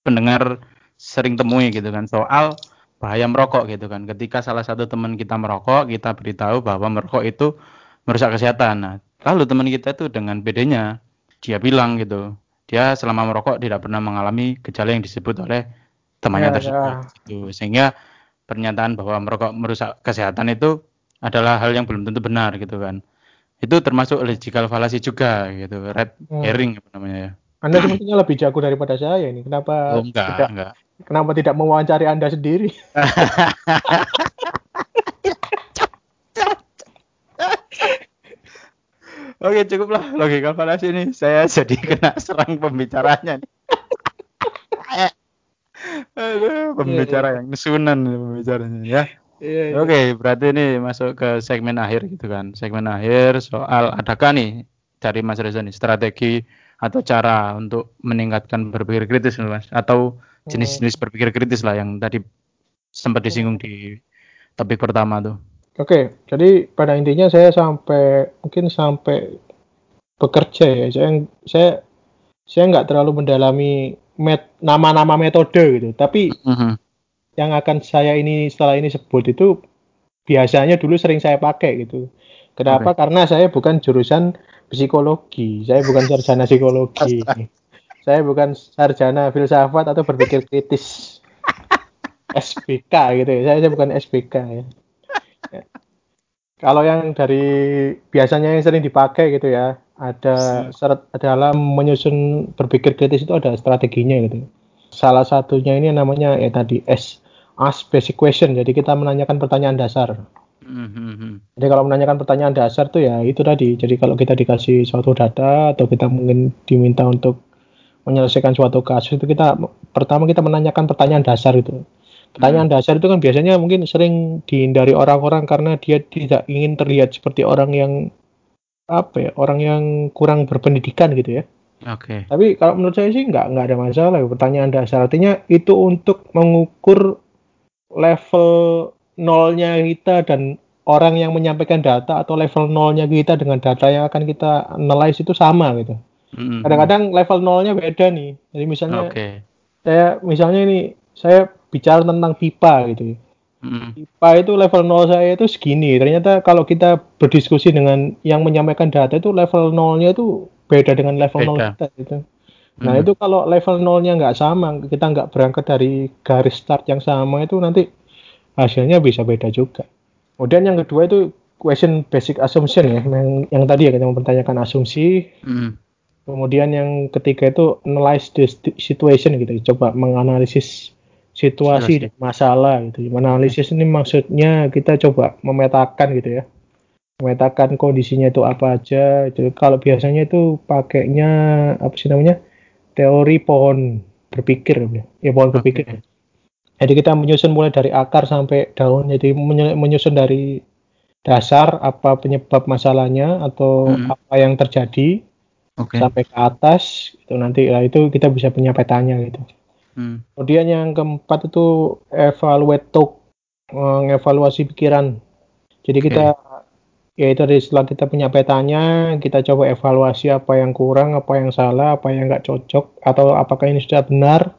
Speaker 2: pendengar sering temui gitu kan soal bahaya merokok gitu kan. Ketika salah satu teman kita merokok, kita beritahu bahwa merokok itu merusak kesehatan. Nah, lalu teman kita itu dengan bedanya dia bilang gitu, dia selama merokok tidak pernah mengalami gejala yang disebut oleh temannya
Speaker 3: Ya,
Speaker 2: tersebut.
Speaker 3: ya.
Speaker 2: Gitu. Sehingga pernyataan bahwa merokok merusak kesehatan itu adalah hal yang belum tentu benar gitu kan. Itu termasuk logical fallacy juga gitu, red
Speaker 3: Hmm.
Speaker 2: herring apa namanya ya.
Speaker 3: Anda sepertinya lebih jago daripada saya ini. Kenapa
Speaker 2: Oh enggak,
Speaker 3: tidak
Speaker 2: enggak.
Speaker 3: kenapa tidak mewawancari Anda sendiri?
Speaker 2: Oke cukuplah logika fallacy ini. Saya jadi kena serang pembicaranya nih. Aduh, pembicara yang nesunan pembicaranya ya.
Speaker 3: Iya, iya.
Speaker 2: Oke, berarti ini masuk ke segmen akhir gitu kan. Segmen akhir soal adakah nih dari Mas Reza nih strategi atau cara untuk meningkatkan berpikir kritis nih, Mas atau jenis-jenis berpikir kritis lah yang tadi sempat disinggung di topik pertama tuh.
Speaker 3: Oke, jadi pada intinya saya sampai mungkin sampai bekerja ya. Saya saya saya nggak terlalu mendalami met, nama-nama metode gitu. Tapi
Speaker 2: Mhm.
Speaker 3: yang akan saya ini setelah ini sebut itu biasanya dulu sering saya pakai gitu. Kenapa? Karena saya bukan jurusan psikologi, saya bukan sarjana psikologi, saya bukan sarjana filsafat atau berpikir kritis. SBK gitu ya, saya, saya bukan SBK ya. Ya. Kalau yang dari biasanya yang sering dipakai gitu ya, ada syarat dalam menyusun berpikir kritis itu ada strateginya gitu. Salah satunya ini namanya ya tadi S ask basic question. Jadi kita menanyakan pertanyaan dasar.
Speaker 2: Mhm.
Speaker 3: Jadi kalau menanyakan pertanyaan dasar tuh ya itu tadi. Jadi kalau kita dikasih suatu data atau kita mungkin diminta untuk menyelesaikan suatu kasus itu kita pertama kita menanyakan pertanyaan dasar itu. Pertanyaan dasar itu kan biasanya mungkin sering dihindari orang-orang karena dia tidak ingin terlihat seperti orang yang apa ya, orang yang kurang berpendidikan gitu ya.
Speaker 2: Oke.
Speaker 3: Tapi kalau menurut saya sih nggak nggak ada masalah ya, pertanyaan dasar. Artinya itu untuk mengukur level nolnya kita dan orang yang menyampaikan data atau level nolnya kita dengan data yang akan kita analyze itu sama gitu.
Speaker 2: Mhm.
Speaker 3: Kadang-kadang level nolnya beda nih. Jadi misalnya
Speaker 2: Oke.
Speaker 3: saya misalnya ini saya bicara tentang pipa gitu.
Speaker 2: Mhm.
Speaker 3: Pipa itu level nol saya itu segini. Ternyata kalau kita berdiskusi dengan yang menyampaikan data itu level nolnya itu beda dengan level
Speaker 2: Beda.
Speaker 3: kita gitu. Nah
Speaker 2: Mhm.
Speaker 3: itu kalau level nolnya nggak sama, kita nggak berangkat dari garis start yang sama itu nanti hasilnya bisa beda juga. Kemudian yang kedua itu question basic assumption ya, yang, yang tadi ya kita mempertanyakan asumsi.
Speaker 2: Mhm.
Speaker 3: Kemudian yang ketiga itu analyze the situation gitu, coba menganalisis situasi dan masalah gitu. Menganalisis ini maksudnya kita coba memetakan gitu ya, memetakan kondisinya itu apa aja. Itu kalau biasanya itu pakainya apa sih namanya teori pohon berpikir ya pohon berpikir. Jadi kita menyusun mulai dari akar sampai daun. Jadi menyu- menyusun dari dasar apa penyebab masalahnya atau
Speaker 2: Hmm.
Speaker 3: apa yang terjadi
Speaker 2: Oke.
Speaker 3: sampai ke atas itu nanti ya itu kita bisa punya petanya gitu.
Speaker 2: Hmm.
Speaker 3: Kemudian yang keempat itu evaluate talk, mengevaluasi pikiran. Jadi kita ya itu dari setelah kita punya petanya, kita coba evaluasi apa yang kurang, apa yang salah, apa yang nggak cocok, atau apakah ini sudah benar.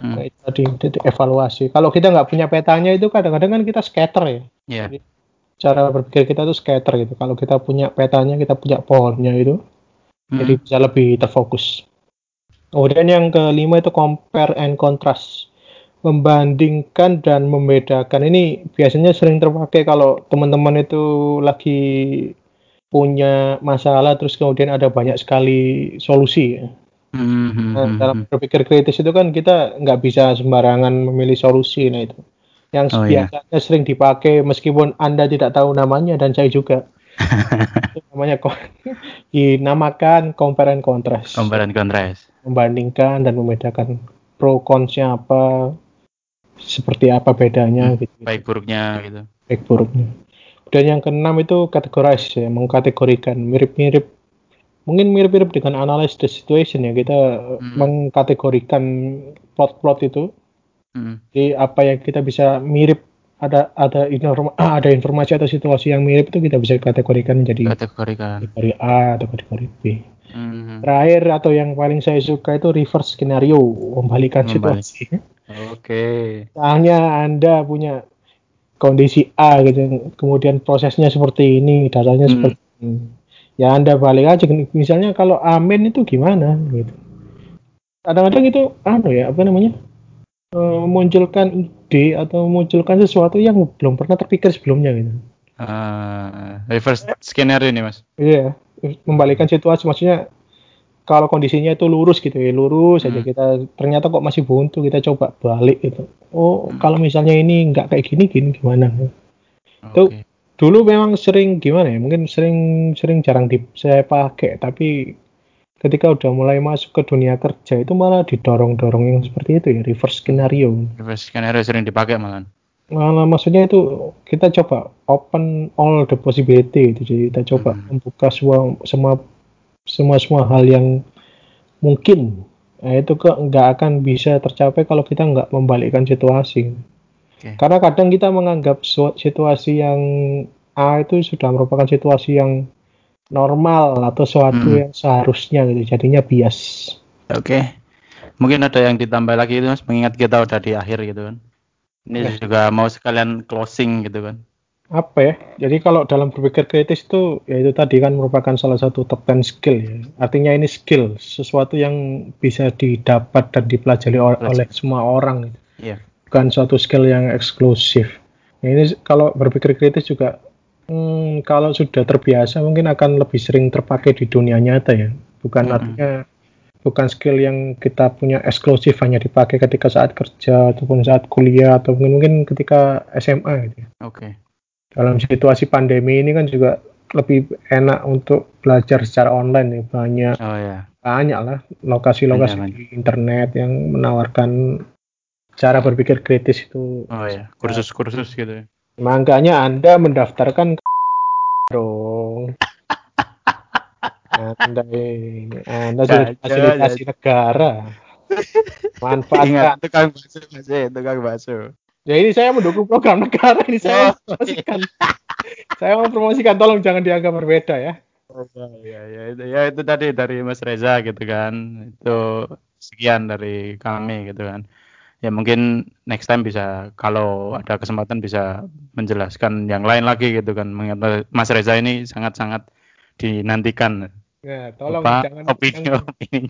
Speaker 2: Hmm.
Speaker 3: Nah, itu tadi itu evaluasi. Kalau kita nggak punya petanya itu kadang-kadang kan kita scatter ya.
Speaker 2: Iya.
Speaker 3: Cara berpikir kita tuh scatter gitu. Kalau kita punya petanya, kita punya pohonnya itu,
Speaker 2: Hmm.
Speaker 3: jadi bisa lebih terfokus. Kemudian yang kelima itu compare and contrast. Membandingkan dan membedakan. Ini biasanya sering terpakai kalau teman-teman itu lagi punya masalah terus kemudian ada banyak sekali solusi ya.
Speaker 2: Hmm, hmm,
Speaker 3: Nah, dalam berpikir kritis itu kan kita nggak bisa sembarangan memilih solusi nah itu. Yang
Speaker 2: Oh, iya.
Speaker 3: biasanya sering dipakai meskipun Anda tidak tahu namanya dan saya juga. itu namanya dinamakan compare and contrast.
Speaker 2: Compare and contrast.
Speaker 3: Membandingkan dan membedakan pro consnya apa, seperti apa bedanya
Speaker 2: Hmm,
Speaker 3: gitu.
Speaker 2: Baik buruknya gitu.
Speaker 3: Baik buruknya. Dan yang keenam itu categorize ya, mengkategorikan mirip-mirip mungkin mirip-mirip dengan analyze the situation ya kita
Speaker 2: Hmm.
Speaker 3: mengkategorikan plot-plot itu
Speaker 2: Hmm.
Speaker 3: jadi apa yang kita bisa mirip ada ada informa, ada informasi atau situasi yang mirip itu kita bisa kategorikan menjadi
Speaker 2: Kategorikan.
Speaker 3: kategori A atau kategori B.
Speaker 2: Mhm.
Speaker 3: Terakhir atau yang paling saya suka itu reverse skenario, membalikan
Speaker 2: Membalik.
Speaker 3: situasi.
Speaker 2: Oke.
Speaker 3: Misalnya Anda punya kondisi A gitu, kemudian prosesnya seperti ini, datanya
Speaker 2: Hmm.
Speaker 3: seperti ini. Ya Anda balik aja, misalnya kalau amin itu gimana gitu. Kadang-kadang itu anu ya, apa namanya? Eh, memunculkan ide atau memunculkan sesuatu yang belum pernah terpikir sebelumnya gitu.
Speaker 2: Eh, reverse skenario ini mas.
Speaker 3: Iya, membalikan situasi maksudnya kalau kondisinya itu lurus gitu ya, lurus aja
Speaker 2: Hmm.
Speaker 3: kita ternyata kok masih buntu, kita coba balik gitu. Oh,
Speaker 2: Hmm.
Speaker 3: kalau misalnya ini nggak kayak gini gini gimana? Tuh.
Speaker 2: Oke.
Speaker 3: Dulu memang sering gimana ya? Mungkin sering sering jarang di saya pakai, tapi ketika udah mulai masuk ke dunia kerja itu malah didorong-dorong yang seperti itu ya, reverse skenario.
Speaker 2: Reverse skenario sering dipakai malah.
Speaker 3: Malah maksudnya itu kita coba open all the possibility itu jadi kita coba
Speaker 2: Hmm.
Speaker 3: membuka semua semua semua semua hal yang mungkin nah, itu ke nggak akan bisa tercapai kalau kita nggak membalikkan situasi
Speaker 2: Oke.
Speaker 3: karena kadang kita menganggap situasi yang A itu sudah merupakan situasi yang normal atau suatu
Speaker 2: Hmm.
Speaker 3: yang seharusnya gitu jadinya bias
Speaker 2: Oke. Mungkin ada yang ditambah lagi itu mas, mengingat kita udah di akhir gitu kan. Ini
Speaker 3: Ya.
Speaker 2: juga mau sekalian closing gitu kan.
Speaker 3: apa ya jadi kalau dalam berpikir kritis itu ya itu tadi kan merupakan salah satu top 10 skill ya artinya ini skill sesuatu yang bisa didapat dan dipelajari ol-
Speaker 2: Pelajari.
Speaker 3: oleh semua orang gitu.
Speaker 2: Iya.
Speaker 3: bukan suatu skill yang eksklusif Nah, ini kalau berpikir kritis juga hmm, kalau sudah terbiasa mungkin akan lebih sering terpakai di dunia nyata ya bukan
Speaker 2: Mm-mm.
Speaker 3: artinya bukan skill yang kita punya eksklusif hanya dipakai ketika saat kerja ataupun saat kuliah atau mungkin mungkin ketika SMA gitu ya
Speaker 2: Oke.
Speaker 3: dalam situasi pandemi ini kan juga lebih enak untuk belajar secara online ya banyak
Speaker 2: Oh ya.
Speaker 3: banyak lah lokasi-lokasi
Speaker 2: Banyak,
Speaker 3: di internet yang menawarkan cara berpikir kritis itu
Speaker 2: Oh ya. Kursus-kursus gitu. ya.
Speaker 3: Makanya anda mendaftarkan ke dong. Anda ini anda sudah fasilitasi negara. Manfaatkan
Speaker 2: Ingat tukang bakso eh, tukang bakso.
Speaker 3: ya ini saya mendukung program negara ini saya
Speaker 2: Oh,
Speaker 3: promosikan. Saya mau promosikan tolong jangan dianggap berbeda ya.
Speaker 2: Oh, ya, ya, itu, ya itu tadi dari Mas Reza gitu kan. Itu sekian dari kami gitu kan. Ya mungkin next time bisa kalau ada kesempatan bisa menjelaskan yang lain lagi gitu kan. Mengingat Mas Reza ini sangat-sangat dinantikan.
Speaker 3: ya tolong
Speaker 2: Apa
Speaker 3: jangan
Speaker 2: opini
Speaker 3: yang-
Speaker 2: opini.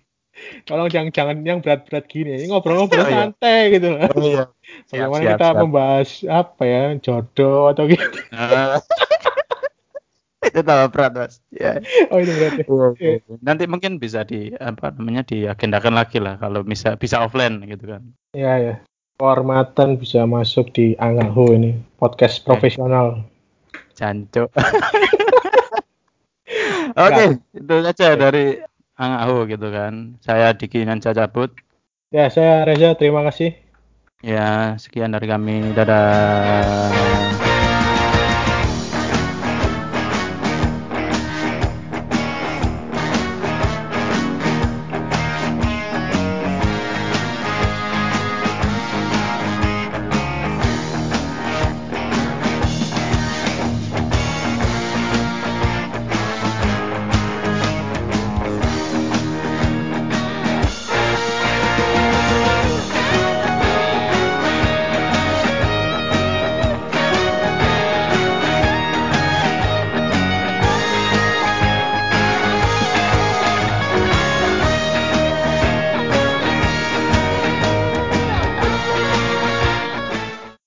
Speaker 3: tolong jangan jangan yang berat-berat gini ini ngobrol-ngobrol
Speaker 2: Oh, iya.
Speaker 3: santai gitu loh
Speaker 2: Oh iya.
Speaker 3: Bagaimana
Speaker 2: siap,
Speaker 3: kita
Speaker 2: siap.
Speaker 3: membahas apa ya jodoh atau gitu.
Speaker 2: itu tambah berat mas. Ya.
Speaker 3: oh itu berarti Iya.
Speaker 2: Nanti mungkin bisa di apa namanya diagendakan lagi lah kalau bisa bisa offline gitu kan.
Speaker 3: ya ya kehormatan bisa masuk di Angaho ini podcast profesional
Speaker 2: Jancuk. Oke, itu saja dari Angahu gitu kan. Saya Diki Nanca cabut.
Speaker 3: ya saya Reza terima kasih
Speaker 2: Ya, sekian dari kami. Dadah.